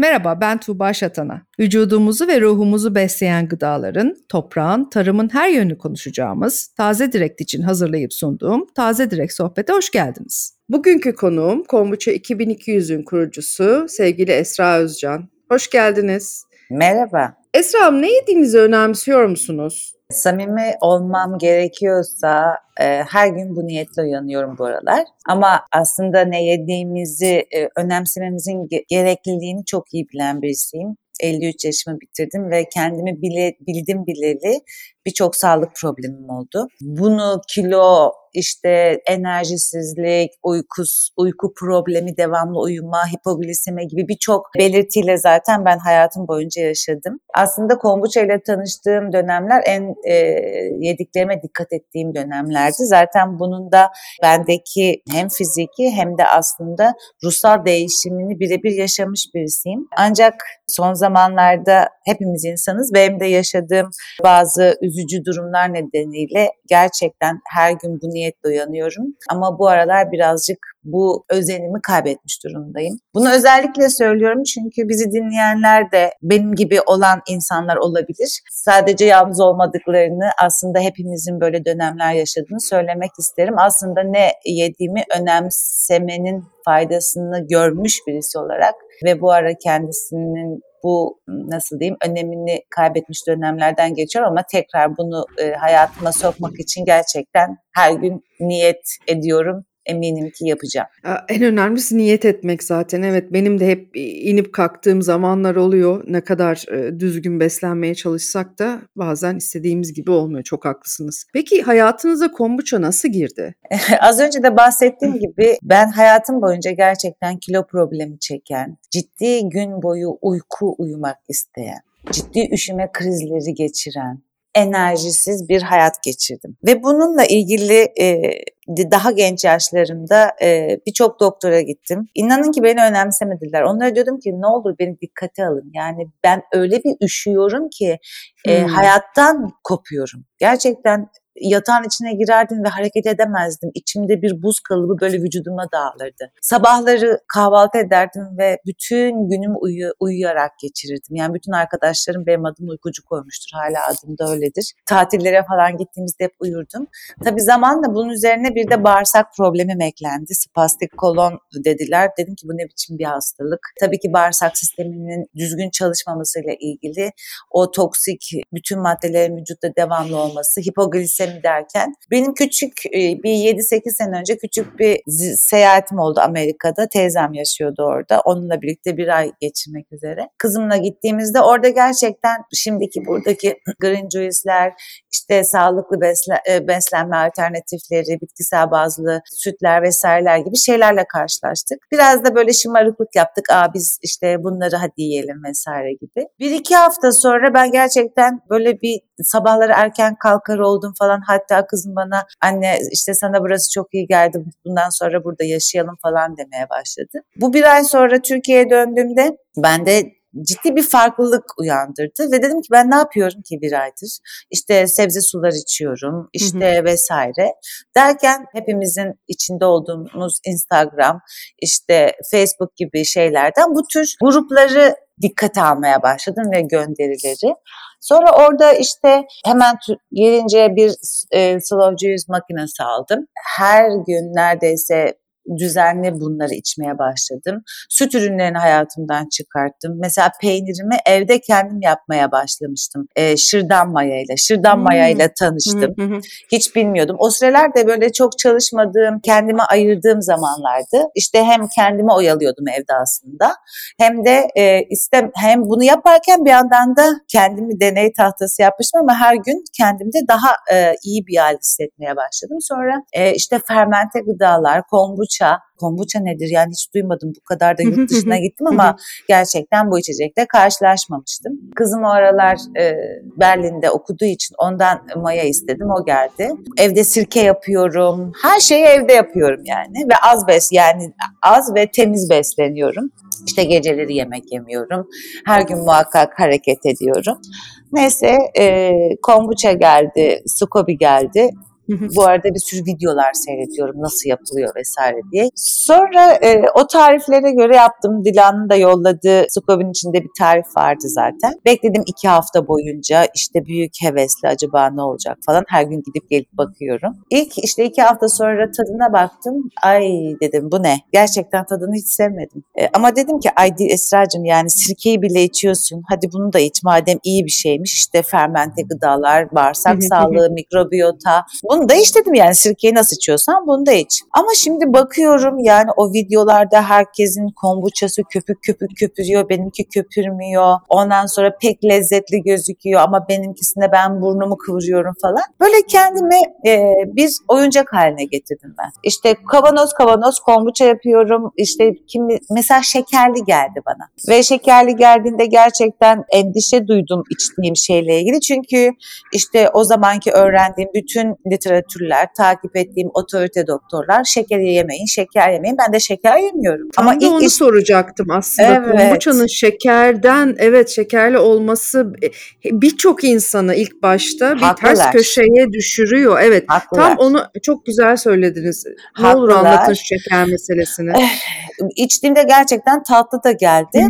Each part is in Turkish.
Merhaba ben Tuğba Şatana. Vücudumuzu ve ruhumuzu besleyen gıdaların, toprağın, tarımın her yönünü konuşacağımız Taze Direkt için hazırlayıp sunduğum Taze Direkt Sohbet'e hoş geldiniz. Bugünkü konuğum Kombuça 2200'ün kurucusu sevgili Esra Özcan. Hoş geldiniz. Merhaba. Esra Hanım ne yediğinizi önemsiyor musunuz? Samimi olmam gerekiyorsa e, her gün bu niyetle uyanıyorum bu aralar. Ama aslında ne yediğimizi e, önemsememizin gerekliliğini çok iyi bilen birisiyim. 53 yaşımı bitirdim ve kendimi bile, bildim bileli birçok sağlık problemim oldu. Bunu kilo, işte enerjisizlik, uykus, uyku problemi, devamlı uyuma, hipoglisemi gibi birçok belirtiyle zaten ben hayatım boyunca yaşadım. Aslında kombuça ile tanıştığım dönemler en e, yediklerime dikkat ettiğim dönemlerdi. Zaten bunun da bendeki hem fiziki hem de aslında ruhsal değişimini birebir yaşamış birisiyim. Ancak son zamanlarda hepimiz insanız. Benim de yaşadığım bazı üzücü durumlar nedeniyle gerçekten her gün bu niyetle uyanıyorum. Ama bu aralar birazcık bu özenimi kaybetmiş durumdayım. Bunu özellikle söylüyorum çünkü bizi dinleyenler de benim gibi olan insanlar olabilir. Sadece yalnız olmadıklarını aslında hepimizin böyle dönemler yaşadığını söylemek isterim. Aslında ne yediğimi önemsemenin faydasını görmüş birisi olarak ve bu ara kendisinin bu nasıl diyeyim önemini kaybetmiş dönemlerden geçiyor ama tekrar bunu e, hayatıma sokmak için gerçekten her gün niyet ediyorum eminim ki yapacağım. En önemlisi niyet etmek zaten. Evet benim de hep inip kalktığım zamanlar oluyor. Ne kadar düzgün beslenmeye çalışsak da bazen istediğimiz gibi olmuyor. Çok haklısınız. Peki hayatınıza kombuça nasıl girdi? Az önce de bahsettiğim gibi ben hayatım boyunca gerçekten kilo problemi çeken, ciddi gün boyu uyku uyumak isteyen, ciddi üşüme krizleri geçiren, enerjisiz bir hayat geçirdim. Ve bununla ilgili e, daha genç yaşlarımda e, birçok doktora gittim. İnanın ki beni önemsemediler. Onlara diyordum ki ne olur beni dikkate alın. Yani ben öyle bir üşüyorum ki e, hmm. hayattan kopuyorum. Gerçekten yatağın içine girerdim ve hareket edemezdim. İçimde bir buz kalıbı böyle vücuduma dağılırdı. Sabahları kahvaltı ederdim ve bütün günüm uyu, uyuyarak geçirirdim. Yani bütün arkadaşlarım benim adım uykucu koymuştur. Hala adım da öyledir. Tatillere falan gittiğimizde hep uyurdum. Tabii zamanla bunun üzerine bir de bağırsak problemim eklendi. Spastik kolon dediler. Dedim ki bu ne biçim bir hastalık. Tabii ki bağırsak sisteminin düzgün çalışmamasıyla ilgili o toksik bütün maddelerin vücutta devamlı olması, hipoglisemi gideceğim derken benim küçük e, bir 7-8 sene önce küçük bir seyahatim oldu Amerika'da. Teyzem yaşıyordu orada. Onunla birlikte bir ay geçirmek üzere. Kızımla gittiğimizde orada gerçekten şimdiki buradaki green juice'ler, işte sağlıklı besle, e, beslenme alternatifleri, bitkisel bazlı sütler vesaireler gibi şeylerle karşılaştık. Biraz da böyle şımarıklık yaptık. Aa biz işte bunları hadi yiyelim vesaire gibi. Bir iki hafta sonra ben gerçekten böyle bir sabahları erken kalkar oldum falan. Hatta kızım bana anne işte sana burası çok iyi geldi bundan sonra burada yaşayalım falan demeye başladı. Bu bir ay sonra Türkiye'ye döndüğümde ben de ciddi bir farklılık uyandırdı ve dedim ki ben ne yapıyorum ki bir aydır? İşte sebze sular içiyorum işte hı hı. vesaire derken hepimizin içinde olduğumuz Instagram işte Facebook gibi şeylerden bu tür grupları dikkate almaya başladım ve gönderileri. Sonra orada işte hemen gelince bir e, slow juice makinesi aldım. Her gün neredeyse düzenli bunları içmeye başladım. Süt ürünlerini hayatımdan çıkarttım. Mesela peynirimi evde kendim yapmaya başlamıştım. E, şırdan mayayla. Şırdan hmm. mayayla tanıştım. Hmm. Hiç bilmiyordum. O sırelerde böyle çok çalışmadığım, kendime ayırdığım zamanlardı. İşte hem kendime oyalıyordum evde aslında. Hem de e, istem hem bunu yaparken bir yandan da kendimi deney tahtası yapmıştım ama her gün kendimde daha e, iyi bir hal hissetmeye başladım. Sonra e, işte fermente gıdalar, kombuça kombuça. Kombuça nedir yani hiç duymadım bu kadar da yurt dışına gittim ama gerçekten bu içecekle karşılaşmamıştım. Kızım o aralar e, Berlin'de okuduğu için ondan maya istedim o geldi. Evde sirke yapıyorum. Her şeyi evde yapıyorum yani ve az bes yani az ve temiz besleniyorum. İşte geceleri yemek yemiyorum. Her gün muhakkak hareket ediyorum. Neyse e, kombuça geldi, Sukobi geldi. Bu arada bir sürü videolar seyrediyorum nasıl yapılıyor vesaire diye. Sonra e, o tariflere göre yaptım. Dilan'ın da yolladığı Sukob'un içinde bir tarif vardı zaten. Bekledim iki hafta boyunca işte büyük hevesle acaba ne olacak falan. Her gün gidip gelip bakıyorum. İlk işte iki hafta sonra tadına baktım. Ay dedim bu ne? Gerçekten tadını hiç sevmedim. E, ama dedim ki ay Esra'cığım yani sirkeyi bile içiyorsun. Hadi bunu da iç madem iyi bir şeymiş. İşte fermente gıdalar, bağırsak sağlığı, mikrobiyota. Bunu da iç dedim yani sirkeyi nasıl içiyorsan bunu da iç. Ama şimdi bakıyorum yani o videolarda herkesin kombuçası köpük köpük köpürüyor. Benimki köpürmüyor. Ondan sonra pek lezzetli gözüküyor ama benimkisine ben burnumu kıvırıyorum falan. Böyle kendimi e, bir oyuncak haline getirdim ben. İşte kavanoz kavanoz kombuça yapıyorum. İşte kimi mesela şekerli geldi bana. Ve şekerli geldiğinde gerçekten endişe duydum içtiğim şeyle ilgili. Çünkü işte o zamanki öğrendiğim bütün literatürler, takip ettiğim otorite doktorlar şeker yemeyin, şeker yemeyin. Ben de şeker yemiyorum. Tam Ama da ilk onu iş... soracaktım aslında. Evet. Kombuçanın şekerden evet şekerli olması e, birçok insanı ilk başta bir Haklılar. ters köşeye düşürüyor. Evet. Haklılar. Tam onu çok güzel söylediniz. Ne Haklılar. olur anlatın şeker meselesini. Eh, içtiğimde gerçekten tatlı da geldi.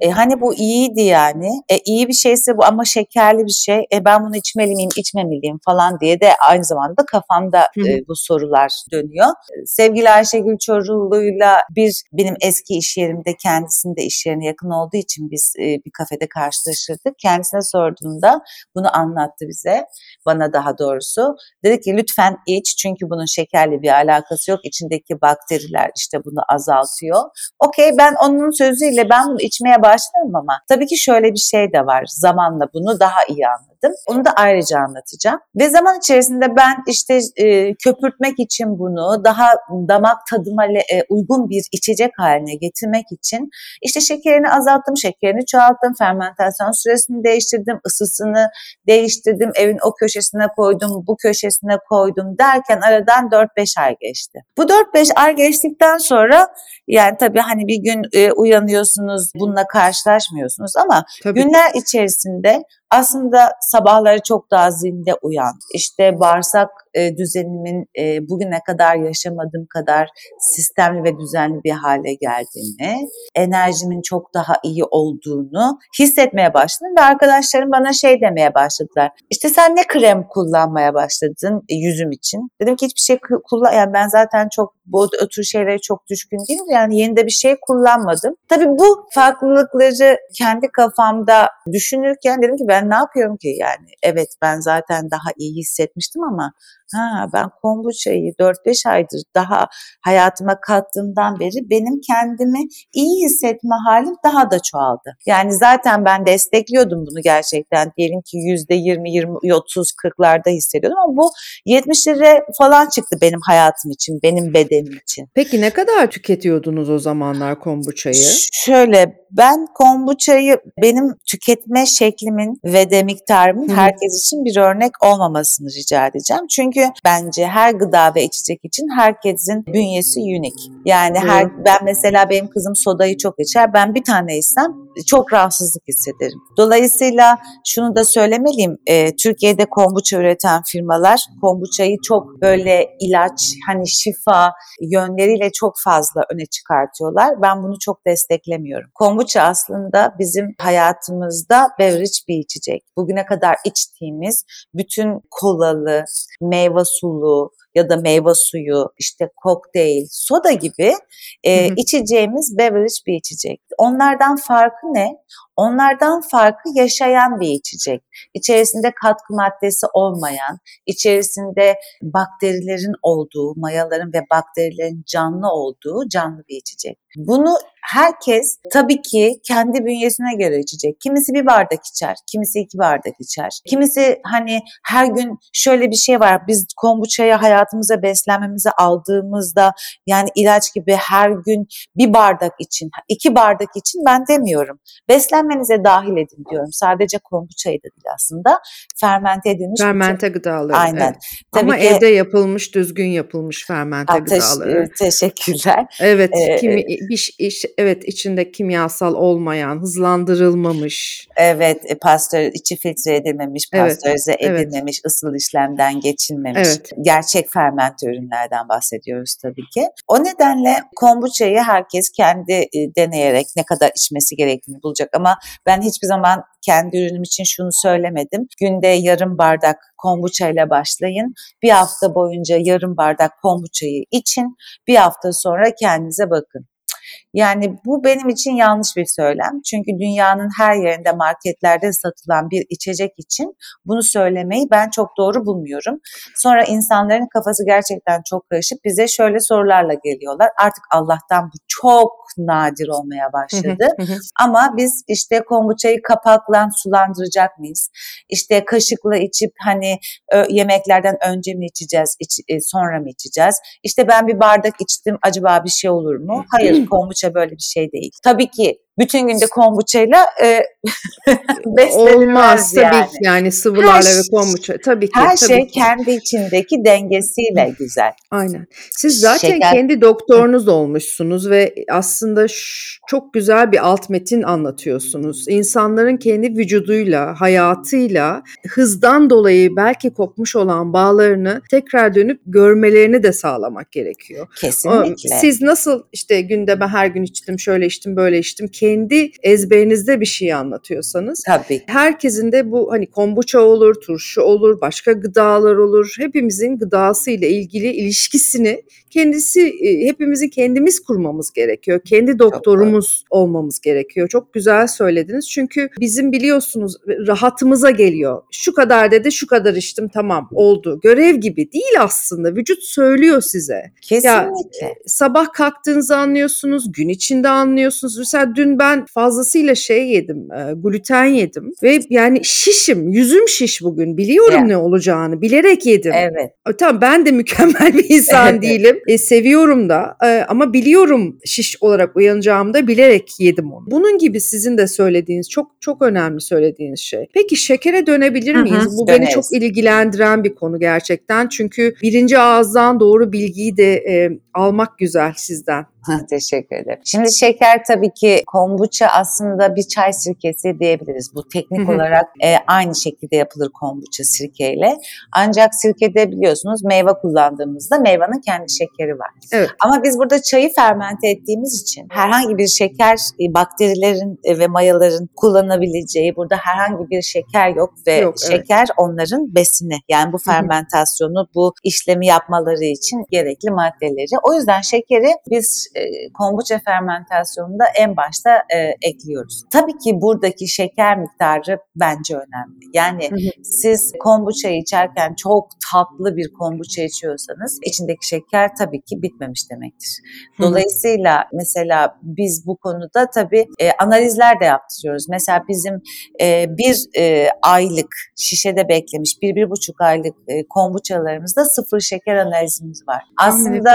e, hani bu iyiydi yani. E, iyi bir şeyse bu ama şekerli bir şey. E, ben bunu içmeli miyim, içmemeliyim falan diye de aynı zamanda kafamda e, bu sorular dönüyor. Sevgili Ayşegül Çorullu'yla bir benim eski iş yerimde kendisinde iş yerine yakın olduğu için biz e, bir kafede karşılaşırdık. Kendisine sorduğumda bunu anlattı bize. Bana daha doğrusu. Dedi ki lütfen iç çünkü bunun şekerle bir alakası yok. İçindeki bakteriler işte bunu azaltıyor. Okey ben onun sözüyle ben bunu içmeye başlarım ama tabii ki şöyle bir şey de var. Zamanla bunu daha iyi anladım yaptım. Onu da ayrıca anlatacağım. Ve zaman içerisinde ben işte e, köpürtmek için bunu daha damak tadıma e, uygun bir içecek haline getirmek için işte şekerini azalttım, şekerini çoğalttım, fermentasyon süresini değiştirdim, ısısını değiştirdim, evin o köşesine koydum, bu köşesine koydum derken aradan 4-5 ay geçti. Bu 4-5 ay geçtikten sonra yani tabii hani bir gün e, uyanıyorsunuz bununla karşılaşmıyorsunuz ama tabii. günler içerisinde aslında sabahları çok daha zinde uyan, işte bağırsak e, düzenimin e, bugüne kadar yaşamadığım kadar sistemli ve düzenli bir hale geldiğini, enerjimin çok daha iyi olduğunu hissetmeye başladım ve arkadaşlarım bana şey demeye başladılar. İşte sen ne krem kullanmaya başladın e, yüzüm için? Dedim ki hiçbir şey kullan, yani ben zaten çok bu ötürü şeylere çok düşkün değilim. Yani yeni de bir şey kullanmadım. Tabii bu farklılıkları kendi kafamda düşünürken dedim ki ben ne yapıyorum ki yani? Evet ben zaten daha iyi hissetmiştim ama ha ben kombuçayı 4-5 aydır daha hayatıma kattığımdan beri benim kendimi iyi hissetme halim daha da çoğaldı. Yani zaten ben destekliyordum bunu gerçekten. Diyelim ki %20, 20, 30, 40'larda hissediyordum ama bu 70'lere falan çıktı benim hayatım için, benim bedenim için. Peki ne kadar tüketiyordunuz o zamanlar kombuçayı? Şöyle ben kombuçayı benim tüketme şeklimin ve de miktarımın herkes için bir örnek olmamasını rica edeceğim. Çünkü bence her gıda ve içecek için herkesin bünyesi unik. Yani her ben mesela benim kızım sodayı çok içer. Ben bir tane içsem çok rahatsızlık hissederim. Dolayısıyla şunu da söylemeliyim. E, Türkiye'de kombuça üreten firmalar kombuçayı çok böyle ilaç, hani şifa yönleriyle çok fazla öne çıkartıyorlar. Ben bunu çok desteklemiyorum. Kombuça aslında bizim hayatımızda beverage bir içecek. Bugüne kadar içtiğimiz bütün kolalı, meyve leva-se o ya da meyve suyu, işte kokteyl, soda gibi e, hı hı. içeceğimiz beverage bir içecek. Onlardan farkı ne? Onlardan farkı yaşayan bir içecek. İçerisinde katkı maddesi olmayan, içerisinde bakterilerin olduğu, mayaların ve bakterilerin canlı olduğu canlı bir içecek. Bunu herkes tabii ki kendi bünyesine göre içecek. Kimisi bir bardak içer, kimisi iki bardak içer. Kimisi hani her gün şöyle bir şey var. Biz kombuçaya hayat hayatımıza beslenmemizi aldığımızda yani ilaç gibi her gün bir bardak için, iki bardak için ben demiyorum. Beslenmenize dahil edin diyorum. Sadece kombuçayı da değil aslında. Fermente edilmiş. Fermente gıdaları. Aynen. Evet. Ama ki, evde yapılmış, düzgün yapılmış fermente Ha, gıdaları. teş- teşekkürler. Evet, Ee, kimi, bir, iş- evet içinde kimyasal olmayan, hızlandırılmamış. Evet, e, pastör içi filtre edilmemiş, Evet, pastörize evet. edilmemiş, ısıl işlemden geçilmemiş. Evet. Gerçek fermente ürünlerden bahsediyoruz tabii ki. O nedenle kombuçayı herkes kendi e, deneyerek ne kadar içmesi gerektiğini bulacak ama ben hiçbir zaman kendi ürünüm için şunu söylemedim. Günde yarım bardak kombuçayla başlayın. Bir hafta boyunca yarım bardak kombuçayı için. Bir hafta sonra kendinize bakın. Yani bu benim için yanlış bir söylem. Çünkü dünyanın her yerinde marketlerde satılan bir içecek için bunu söylemeyi ben çok doğru bulmuyorum. Sonra insanların kafası gerçekten çok karışıp bize şöyle sorularla geliyorlar. Artık Allah'tan bu çok nadir olmaya başladı. Ama biz işte kombuçayı kapakla sulandıracak mıyız? İşte kaşıkla içip hani yemeklerden önce mi içeceğiz, iç- e, sonra mı içeceğiz? İşte ben bir bardak içtim acaba bir şey olur mu? Hayır kombuça böyle bir şey değil. Tabii ki bütün günde kombuçayla e, Olmaz yani. tabii ki yani sıvılarla Her ve kombuça. Tabii ki. Her tabii şey ki. kendi içindeki dengesiyle güzel. Aynen. Siz zaten Şeker- kendi doktorunuz olmuşsunuz ve aslında çok güzel bir alt metin anlatıyorsunuz. İnsanların kendi vücuduyla, hayatıyla hızdan dolayı belki kopmuş olan bağlarını tekrar dönüp görmelerini de sağlamak gerekiyor. O, Kesinlikle. Siz nasıl işte günde ben her gün içtim, şöyle içtim, böyle içtim. Kendi ezberinizde bir şey anlatıyorsanız Tabii. herkesin de bu hani kombuça olur, turşu olur, başka gıdalar olur. Hepimizin gıdası ile ilgili ilişkisini kendisi e, hepimizin kendimiz kurmamız gerekiyor. Kendi doktorumuz olmamız gerekiyor. Çok güzel söylediniz. Çünkü bizim biliyorsunuz rahatımıza geliyor. Şu kadar dedi, şu kadar içtim tamam oldu. Görev gibi değil aslında. Vücut söylüyor size. Kesinlikle. Sabah kalktığınızı anlıyorsunuz, gün içinde anlıyorsunuz. Mesela dün ben fazlasıyla şey yedim, e, gluten yedim ve yani şişim, yüzüm şiş bugün. Biliyorum Ya. ne olacağını, bilerek yedim. evet. E, Tamam ben de mükemmel bir insan Evet. değilim. E, seviyorum da e, ama biliyorum şiş olarak uyanacağımı da bilerek yedim onu. Bunun gibi sizin de söylediğiniz çok çok önemli söylediğiniz şey. Peki şekere dönebilir miyiz? Bu beni döneriz. çok ilgilendiren bir konu gerçekten. Çünkü birinci ağızdan doğru bilgiyi de e, almak güzel sizden. Teşekkür ederim. Şimdi şeker tabii ki kombuça aslında bir çay sirkesi diyebiliriz. Bu teknik olarak e, aynı şekilde yapılır kombuça sirkeyle. Ancak sirkede biliyorsunuz meyve kullandığımızda meyvanın kendi şekeri var. Evet. Ama biz burada çayı fermente ettiğimiz için herhangi bir şeker e, bakterilerin e, ve mayaların kullanabileceği burada herhangi bir şeker yok ve Yok, evet. şeker onların besini. Yani bu fermentasyonu, bu işlemi yapmaları için gerekli maddeleri. O yüzden şekeri biz e, kombuça fermentasyonunda en başta e, ekliyoruz. Tabii ki buradaki şeker miktarı bence önemli. Yani Hı hı. siz kombuçayı içerken çok tatlı bir kombuça içiyorsanız içindeki şeker tabii ki bitmemiş demektir. Hı hı. Dolayısıyla mesela biz bu konuda tabii e, analizler de yaptırıyoruz. Mesela bizim e, bir e, aylık şişede beklemiş bir, bir buçuk aylık e, kombuçalarımızda sıfır şeker analizimiz var. Aslında.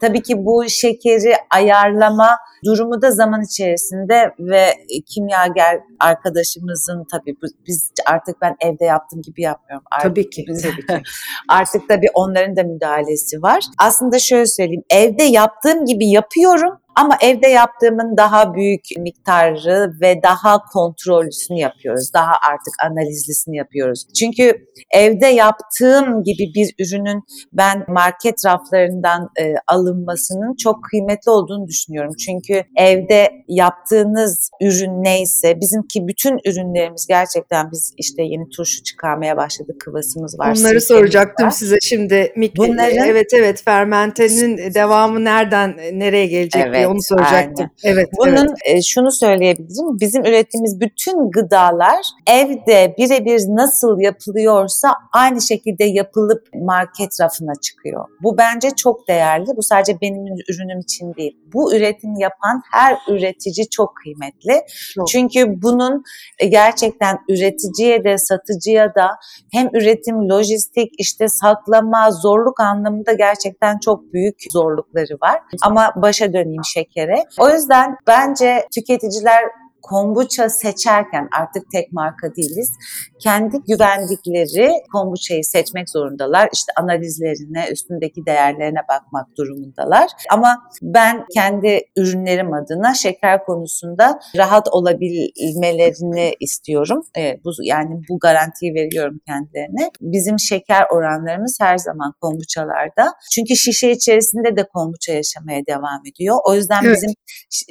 Tabii ki bu şekeri ayarlama durumu da zaman içerisinde ve kimyager arkadaşımızın tabii biz artık ben evde yaptığım gibi yapmıyorum. Artık Tabii ki, biz- tabii ki. artık tabii onların da müdahalesi var. Aslında şöyle söyleyeyim evde yaptığım gibi yapıyorum ama evde yaptığımın daha büyük miktarı ve daha kontrollüsünü yapıyoruz. Daha artık analizlisini yapıyoruz. Çünkü evde yaptığım gibi bir ürünün ben market raflarından e, alınmasının çok kıymetli olduğunu düşünüyorum. Çünkü evde yaptığınız ürün neyse bizimki bütün ürünlerimiz gerçekten biz işte yeni turşu çıkarmaya başladık. Kıvasımız var. Sirkemiz soracaktım var. size şimdi. Mik- Bunların- evet evet fermentenin devamı nereden nereye gelecek diye Evet, onu soracaktım. Evet. Bunun evet. e, şunu söyleyebilirim. Bizim ürettiğimiz bütün gıdalar evde birebir nasıl yapılıyorsa aynı şekilde yapılıp market rafına çıkıyor. Bu bence çok değerli. Bu sadece benim ürünüm için değil. Bu üretim yapan her üretici çok kıymetli. Çok. Çünkü bunun e, gerçekten üreticiye de satıcıya da hem üretim, lojistik, işte saklama, zorluk anlamında gerçekten çok büyük zorlukları var. Ama başa döneyim şekere. O yüzden bence tüketiciler kombuça seçerken artık tek marka değiliz. Kendi güvendikleri kombuçayı seçmek zorundalar. İşte analizlerine, üstündeki değerlerine bakmak durumundalar. Ama ben kendi ürünlerim adına şeker konusunda rahat olabilmelerini istiyorum. Evet, bu, yani bu garantiyi veriyorum kendilerine. Bizim şeker oranlarımız her zaman kombuçalarda. Çünkü şişe içerisinde de kombuça yaşamaya devam ediyor. O yüzden evet. bizim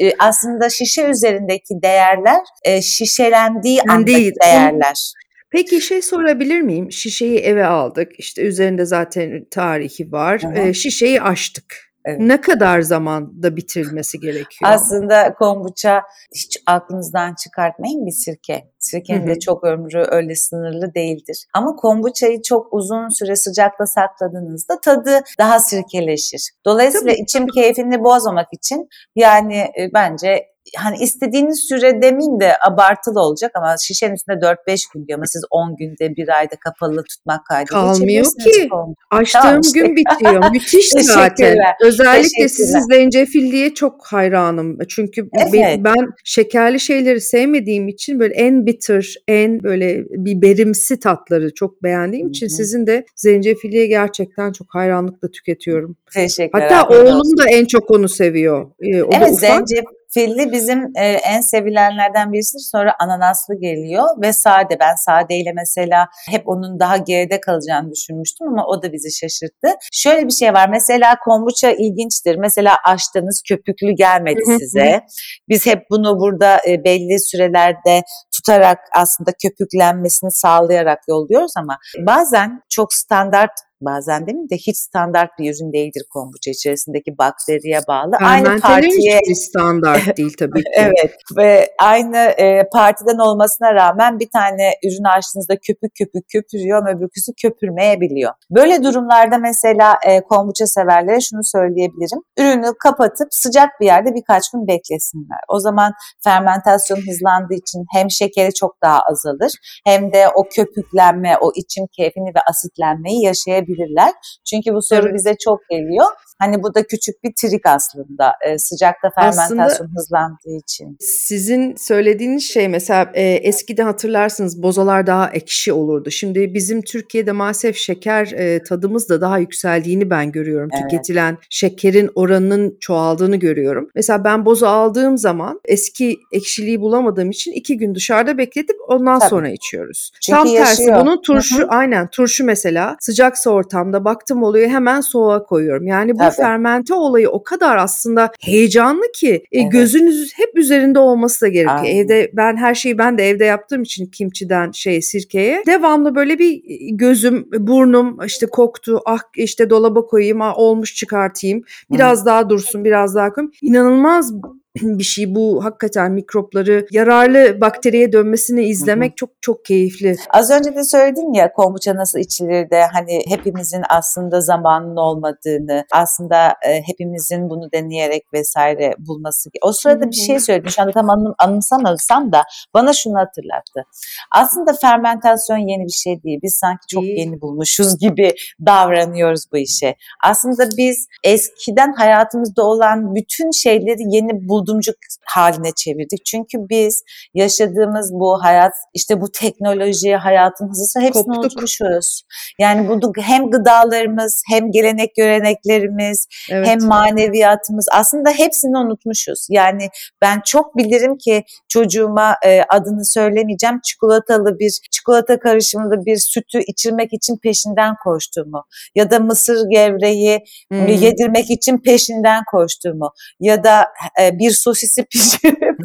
e, aslında şişe üzerindeki değer değerler e, şişelendiği andaki değil. değerler. Peki şey sorabilir miyim? Şişeyi eve aldık. İşte üzerinde zaten tarihi var. E, şişeyi açtık. Evet. Ne kadar zamanda bitirilmesi gerekiyor? Aslında kombuça hiç aklınızdan çıkartmayın bir sirke. Sirkenin de çok ömrü öyle sınırlı değildir. Ama kombuçayı çok uzun süre sıcakta sakladığınızda tadı daha sirkeleşir. Dolayısıyla Tabii. içim keyfini bozmamak için yani e, bence hani istediğiniz süre demin de abartılı olacak ama şişenin üstünde 4-5 gün diyor ama siz 10 günde bir ayda kapalı tutmak kaydıyla Kalmıyor ki. Açtığım tamam işte. gün bitiyor. Müthiş zaten. Özellikle sizin zencefilliye çok hayranım. Çünkü evet. ben şekerli şeyleri sevmediğim için böyle en bitter, en böyle biberimsi tatları çok beğendiğim için Hı-hı. sizin de zencefilliye gerçekten çok hayranlıkla tüketiyorum. Teşekkürler. Hatta oğlum da en çok onu seviyor. Ee, o evet zencefil Filli bizim e, en sevilenlerden birisi sonra ananaslı geliyor ve sade. Ben sadeyle mesela hep onun daha geride kalacağını düşünmüştüm ama o da bizi şaşırttı. Şöyle bir şey var mesela kombuça ilginçtir. Mesela açtınız köpüklü gelmedi size. Biz hep bunu burada e, belli sürelerde tutarak aslında köpüklenmesini sağlayarak yolluyoruz ama bazen çok standart bazen mi de hiç standart bir ürün değildir kombuça içerisindeki bakteriye bağlı. Aynı partiye standart değil tabii ki. evet ve aynı e, partiden olmasına rağmen bir tane ürün açtığınızda köpük köpük köpürüyor ama öbürküsü köpürmeyebiliyor. Böyle durumlarda mesela e, kombuça severlere şunu söyleyebilirim. Ürünü kapatıp sıcak bir yerde birkaç gün beklesinler. O zaman fermentasyon hızlandığı için hem şekeri çok daha azalır hem de o köpüklenme, o içim keyfini ve asitlenmeyi yaşayabilir yapabilirler. Çünkü bu soru evet. bize çok geliyor. Hani bu da küçük bir trik aslında e, sıcakta fermentasyon aslında hızlandığı için. Sizin söylediğiniz şey mesela e, eskiden hatırlarsınız bozalar daha ekşi olurdu. Şimdi bizim Türkiye'de maalesef şeker e, tadımız da daha yükseldiğini ben görüyorum. Evet. Tüketilen şekerin oranının çoğaldığını görüyorum. Mesela ben boza aldığım zaman eski ekşiliği bulamadığım için iki gün dışarıda bekletip ondan Tabii. sonra içiyoruz. Çünkü Tam yaşıyor. tersi bunun turşu Hı-hı. aynen turşu mesela sıcaksa ortamda baktım oluyor hemen soğuğa koyuyorum. Yani bu Tabii. fermente olayı o kadar aslında heyecanlı ki e, evet. gözünüz hep üzerinde olması da gerekiyor. Aynen. Evde ben her şeyi ben de evde yaptığım için kimçiden şey sirkeye devamlı böyle bir e, gözüm, burnum işte koktu. Ah işte dolaba koyayım, ah, olmuş çıkartayım. Biraz Hı. daha dursun, biraz daha koyayım. İnanılmaz bir şey bu hakikaten mikropları yararlı bakteriye dönmesini izlemek Hı-hı. çok çok keyifli. Az önce de söyledim ya kombuça nasıl içilir de hani hepimizin aslında zamanın olmadığını aslında e, hepimizin bunu deneyerek vesaire bulması. O sırada bir şey söyledim şu anda tam anım, anımsamasam da bana şunu hatırlattı. Aslında fermentasyon yeni bir şey değil. Biz sanki çok değil. yeni bulmuşuz gibi davranıyoruz bu işe. Aslında biz eskiden hayatımızda olan bütün şeyleri yeni bulduk buldumcuk haline çevirdik. Çünkü biz yaşadığımız bu hayat, işte bu teknoloji, hayatın hızı hepsini Koptuk. unutmuşuz. Yani bu hem gıdalarımız, hem gelenek göreneklerimiz, evet. hem maneviyatımız aslında hepsini unutmuşuz. Yani ben çok bilirim ki çocuğuma e, adını söylemeyeceğim çikolatalı bir çikolata karışımlı bir sütü içirmek için peşinden koştuğumu ya da mısır gevreği hmm. yedirmek için peşinden koştuğumu ya da e, bir sosisi pişirip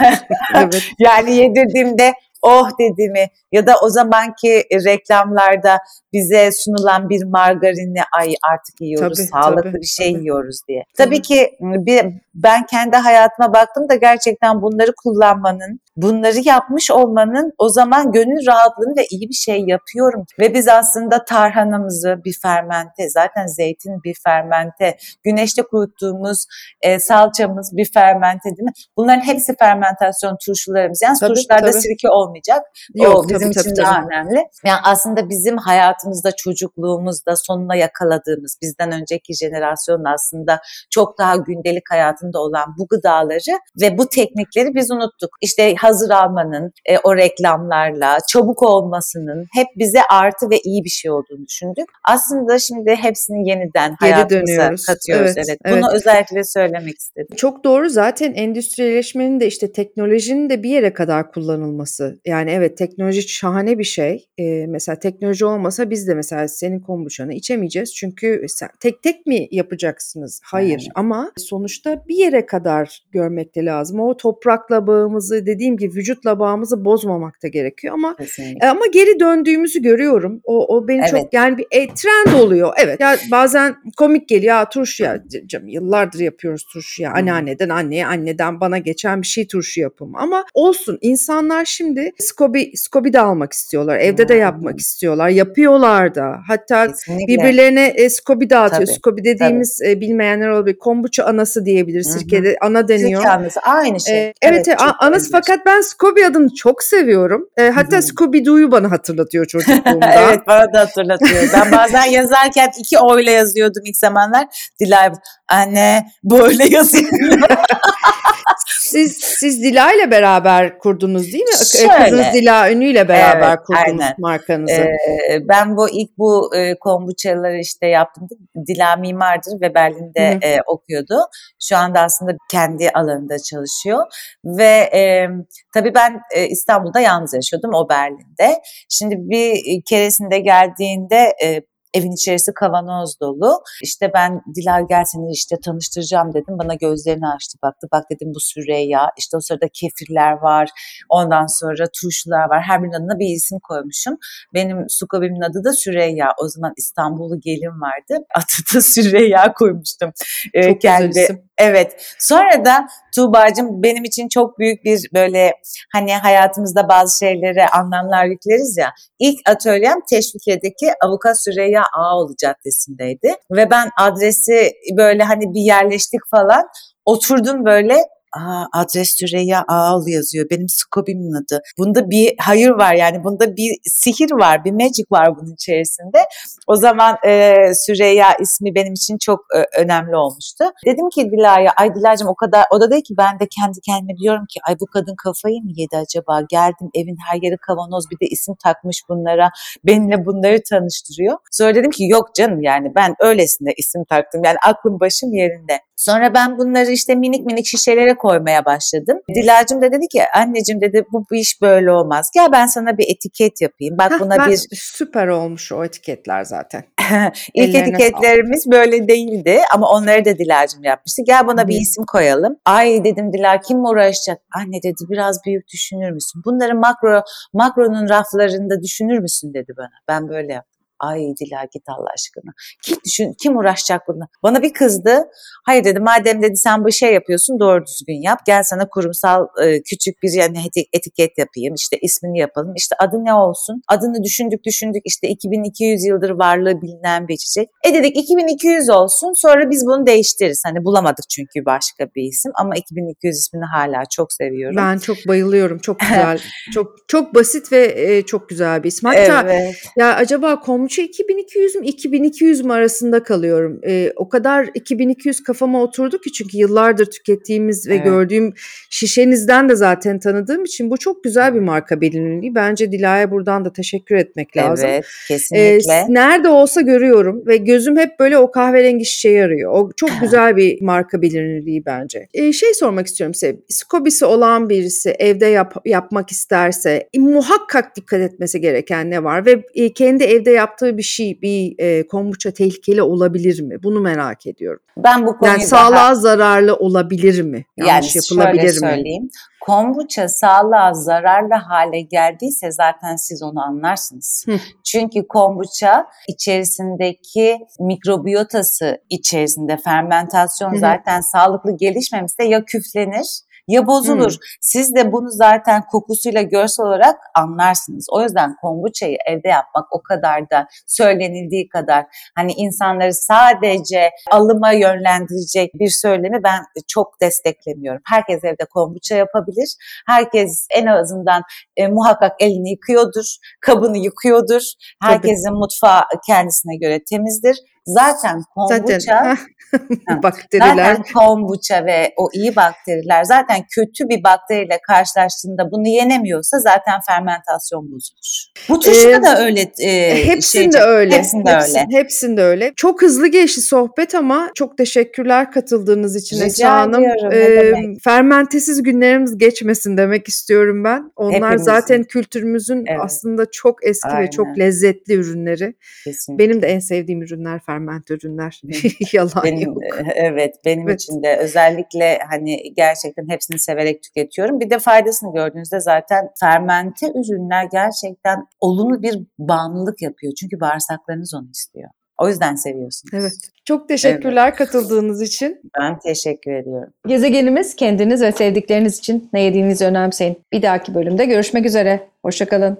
evet. yani yedirdiğimde oh dediğimi ya da o zamanki reklamlarda bize sunulan bir margarini ay artık yiyoruz, Tabii, sağlıklı tabii, bir şey tabii. yiyoruz diye. Tabii. Tabii ki bir, ben kendi hayatıma baktım da gerçekten bunları kullanmanın, bunları yapmış olmanın o zaman gönül rahatlığını ve iyi bir şey yapıyorum. Ve biz aslında tarhanamızı bir fermente, zaten zeytin bir fermente, güneşte kuruttuğumuz e, salçamız bir fermente değil mi? Bunların hepsi fermentasyon turşularımız. Yani Tabii, turşularda tabii. sirke olmayacak. Yok, o tabii, bizim tabii, için tabii. daha önemli. Yani aslında bizim hayatımızda, çocukluğumuzda sonuna yakaladığımız, bizden önceki jenerasyonun aslında çok daha gündelik hayatında olan bu gıdaları ve bu teknikleri biz unuttuk. İşte hazır almanın, e, o reklamlarla, çabuk olmasının hep bize artı ve iyi bir şey olduğunu düşündük. Aslında şimdi hepsini yeniden Geri hayatımıza dönüyoruz. katıyoruz. Evet, Evet, evet. Bunu özellikle söylemek istedim. Çok doğru zaten endüstriyeleşmenin de işte teknolojinin de bir yere kadar kullanılması. Yani evet teknoloji şahane bir şey. Ee, mesela teknoloji olmasa biz de mesela senin kombuçanı içemeyeceğiz. Çünkü sen tek tek mi yapacaksınız? Hayır Evet. ama sonuçta bir yere kadar görmek de lazım. O toprakla bağımızı dediğim gibi vücutla bağımızı bozmamak da gerekiyor ama Kesinlikle. e, Ama geri döndüğümüzü görüyorum. O, o beni Evet. çok yani bir e, trend oluyor. Evet. Ya bazen komik geliyor. Ya turşu ya canım yıllardır yapıyoruz turşu ya. Anneanneden anneye, anneden bana geçen bir şey turşu yapımı. Ama olsun. insanlar şimdi skobi skobi de almak istiyorlar. Evde de Hı. yapmak istiyorlar. Yapıyorlar da. Hatta Kesinlikle. birbirlerine e, skobi dağıtıyor. Tabii, Skobi dediğimiz e, bilmeyenler olabilir. Kombuça anası diyebilir. Sirkede ana deniyor. Sirke anası aynı şey. Ee, evet, evet a- anası fakat ben Scooby adını çok seviyorum. Ee, hatta. Scooby-Doo'yu bana hatırlatıyor çocukluğumda. evet bana da hatırlatıyor. Ben bazen yazarken iki oyla yazıyordum ilk zamanlar. Dilay anne böyle yazıyor. Siz siz Dila ile beraber kurdunuz değil mi? Şöyle. Kızınız Dila Ünlü ile beraber Evet, kurdunuz aynen. markanızı. Ee, ben bu ilk bu e, kombuçaları işte yaptım. Dila mimardır ve Berlin'de hı. e, okuyordu. Şu anda aslında kendi alanında çalışıyor. Ve e, tabii ben e, İstanbul'da yalnız yaşıyordum, o Berlin'de. Şimdi bir keresinde geldiğinde e, evin içerisi kavanoz dolu. İşte ben Dila gel seni işte tanıştıracağım dedim. Bana gözlerini açtı baktı. Bak dedim bu Süreyya. İşte o sırada kefirler var. Ondan sonra turşular var. Her birinin adına bir isim koymuşum. Benim Sukabi'min adı da Süreyya. O zaman İstanbullu gelin vardı. Adı da Süreyya koymuştum. Ee, Çok güzel isim. Evet. Sonra da Tuğba'cığım benim için çok büyük bir böyle hani hayatımızda bazı şeylere anlamlar yükleriz ya. İlk atölyem Teşvikiye'deki Avukat Süreyya Ağaoğlu Caddesi'ndeydi. Ve ben adresi böyle hani bir yerleştik falan. Oturdum böyle Aa, adres Süreyya Ağaoğlu yazıyor. Benim Skobi'min adı. Bunda bir hayır var yani bunda bir sihir var, bir magic var bunun içerisinde. O zaman e, Süreyya ismi benim için çok e, önemli olmuştu. Dedim ki Dila'ya, ay Dila'cığım o kadar, o da dedi ki ben de kendi kendime diyorum ki ay bu kadın kafayı mı yedi acaba? Geldim evin her yeri kavanoz bir de isim takmış bunlara. Benimle bunları tanıştırıyor. Sonra dedim ki yok canım yani ben öylesine isim taktım. Yani aklım başım yerinde. Sonra ben bunları işte minik minik şişelere koymaya başladım. Dilacım da dedi ki anneciğim dedi bu, bu iş böyle olmaz. Gel ben sana bir etiket yapayım. Bak Hah, buna ben- bir süper olmuş o etiketler zaten. İlk Ellerine etiketlerimiz böyle değildi ama onları da Dilacım yapmıştı. Gel buna bir Hı. isim koyalım. Ay dedim Dila kim uğraşacak? Anne dedi biraz büyük düşünür müsün? Bunları makro makronun raflarında düşünür müsün dedi bana. Ben böyle yaptım. Ay Dila git Allah aşkına. Kim düşün, kim uğraşacak bununla? Bana bir kızdı. Hayır dedi madem dedi sen bu şey yapıyorsun doğru düzgün yap. Gel sana kurumsal e, küçük bir yani eti- etiket yapayım. İşte ismini yapalım. İşte adı ne olsun? Adını düşündük düşündük. İşte 2200 yıldır varlığı bilinen bir içecek. E dedik 2200 olsun. Sonra biz bunu değiştiririz. Hani bulamadık çünkü başka bir isim ama 2200 ismini hala çok seviyorum. Ben çok bayılıyorum. Çok güzel. çok çok basit ve e, çok güzel bir isim. Hatta evet. Ya acaba komşu 2200 mü 2200 mü arasında kalıyorum. Ee, o kadar 2200 kafama oturdu ki çünkü yıllardır tükettiğimiz ve Evet. gördüğüm şişenizden de zaten tanıdığım için bu çok güzel bir marka bilinirliği. Bence Dila'ya buradan da teşekkür etmek lazım. Evet kesinlikle. nerede olsa görüyorum ve gözüm hep böyle o kahverengi şişeyi arıyor. O çok güzel bir marka bilinirliği bence. Ee, şey sormak istiyorum size. Skobisi olan birisi evde yap- yapmak isterse e, muhakkak dikkat etmesi gereken ne var? Ve e, kendi evde yaptığı yaptığı bir şey, bir e, kombuça tehlikeli olabilir mi? Bunu merak ediyorum. Ben bu konuyu Yani sağlığa zararlı olabilir mi? Yanlış yani yapılabilir şöyle mi? söyleyeyim. Kombuça sağlığa zararlı hale geldiyse zaten siz onu anlarsınız. Hı. Çünkü kombuça içerisindeki mikrobiyotası içerisinde fermentasyon hı. zaten sağlıklı gelişmemişse ya küflenir ya bozulur. Hı. Siz de bunu zaten kokusuyla görsel olarak anlarsınız. O yüzden kombuçayı evde yapmak o kadar da söylenildiği kadar hani insanları sadece alıma yönlendirecek bir söylemi ben çok desteklemiyorum. Herkes evde kombuça yapabilir. Herkes en azından e, muhakkak elini yıkıyordur, kabını yıkıyordur. Herkesin mutfağı kendisine göre temizdir. Zaten kombuça Zaten Ha, bakteriler Zaten kombuça ve o iyi bakteriler zaten kötü bir bakteriyle karşılaştığında bunu yenemiyorsa zaten fermentasyon bozulur. Bu turşuda Ee, da öyle e, hepsinde şey- öyle. Hepsinde Hepsi- öyle. Hepsinde öyle. Çok hızlı geçti sohbet ama çok teşekkürler katıldığınız için Rica Esra Hanım. ediyorum, Ee, fermentesiz günlerimiz geçmesin demek istiyorum ben. Onlar Hepimizin. zaten kültürümüzün Evet. aslında çok eski ve çok Aynen. lezzetli ürünleri. Kesinlikle. Benim de en sevdiğim ürünler ferment ürünler. Yalan Benim, yok. evet benim Evet. için de özellikle hani gerçekten hepsini severek tüketiyorum. Bir de faydasını gördüğünüzde zaten fermente ürünler gerçekten olumlu bir bağımlılık yapıyor. Çünkü bağırsaklarınız onu istiyor. O yüzden seviyorsunuz. Evet. Çok teşekkürler katıldığınız için. Ben teşekkür ediyorum. Gezegenimiz kendiniz ve sevdikleriniz için ne yediğinizi önemseyin. Bir dahaki bölümde görüşmek üzere. Hoşçakalın.